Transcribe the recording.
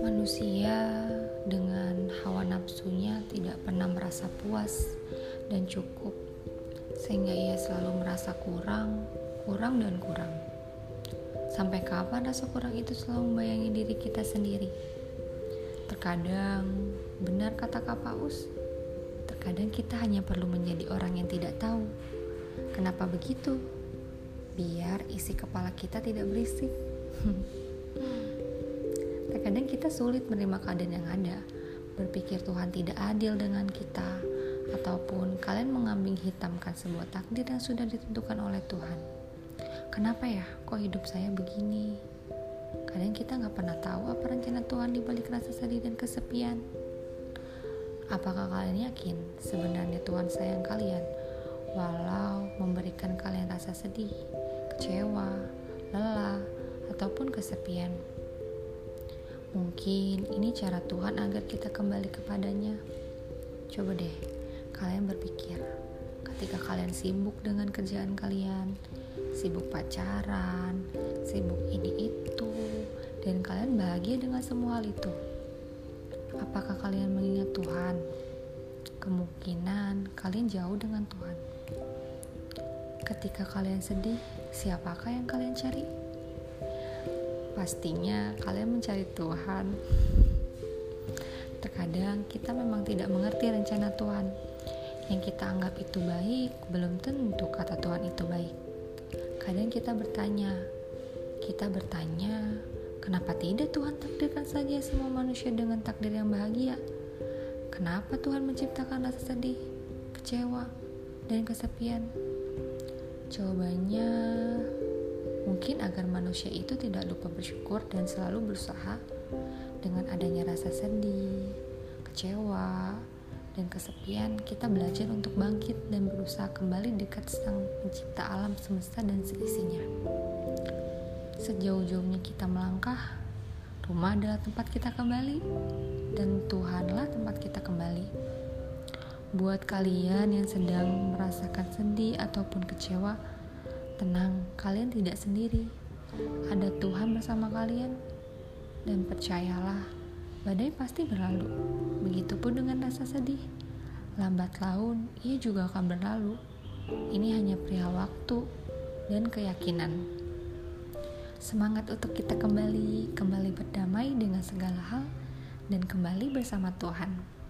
Manusia dengan hawa nafsunya tidak pernah merasa puas dan cukup, sehingga ia selalu merasa kurang, kurang, dan kurang. Sampai kapan rasa kurang itu selalu membayangi diri kita sendiri? Terkadang, benar kata Kak Paus, terkadang kita hanya perlu menjadi orang yang tidak tahu. Kenapa begitu? Biar isi kepala kita tidak berisik. Terkadang kita sulit menerima keadaan yang ada, berpikir Tuhan tidak adil dengan kita, ataupun kalian mengambing hitamkan sebuah takdir yang sudah ditentukan oleh Tuhan. Kenapa ya, kok hidup saya begini? Kadang kita nggak pernah tahu apa rencana Tuhan di balik rasa sedih dan kesepian. Apakah kalian yakin sebenarnya Tuhan sayang kalian, walau memberikan kalian rasa sedih, kecewa, lelah, ataupun kesepian? Mungkin ini cara Tuhan agar kita kembali kepadanya. Coba deh, kalian berpikir, ketika kalian sibuk dengan kerjaan kalian, sibuk pacaran, sibuk ini itu, dan kalian bahagia dengan semua hal itu. Apakah kalian mengingat Tuhan? Kemungkinan kalian jauh dengan Tuhan. Ketika kalian sedih, siapakah yang kalian cari? pastinya kalian mencari Tuhan. Terkadang kita memang tidak mengerti rencana Tuhan. Yang kita anggap itu baik, belum tentu kata Tuhan itu baik. Kadang kita bertanya, kita bertanya, kenapa tidak Tuhan takdirkan saja semua manusia dengan takdir yang bahagia? Kenapa Tuhan menciptakan rasa sedih, kecewa, dan kesepian? Jawabannya Mungkin agar manusia itu tidak lupa bersyukur dan selalu berusaha dengan adanya rasa sedih, kecewa, dan kesepian, kita belajar untuk bangkit dan berusaha kembali dekat sang pencipta alam semesta dan seisinya. Sejauh-jauhnya kita melangkah, rumah adalah tempat kita kembali, dan Tuhanlah tempat kita kembali. Buat kalian yang sedang merasakan sedih ataupun kecewa, Tenang, kalian tidak sendiri. Ada Tuhan bersama kalian. Dan percayalah, badai pasti berlalu. Begitupun dengan rasa sedih. Lambat laun, ia juga akan berlalu. Ini hanya perihal waktu dan keyakinan. Semangat untuk kita kembali, kembali berdamai dengan segala hal, dan kembali bersama Tuhan.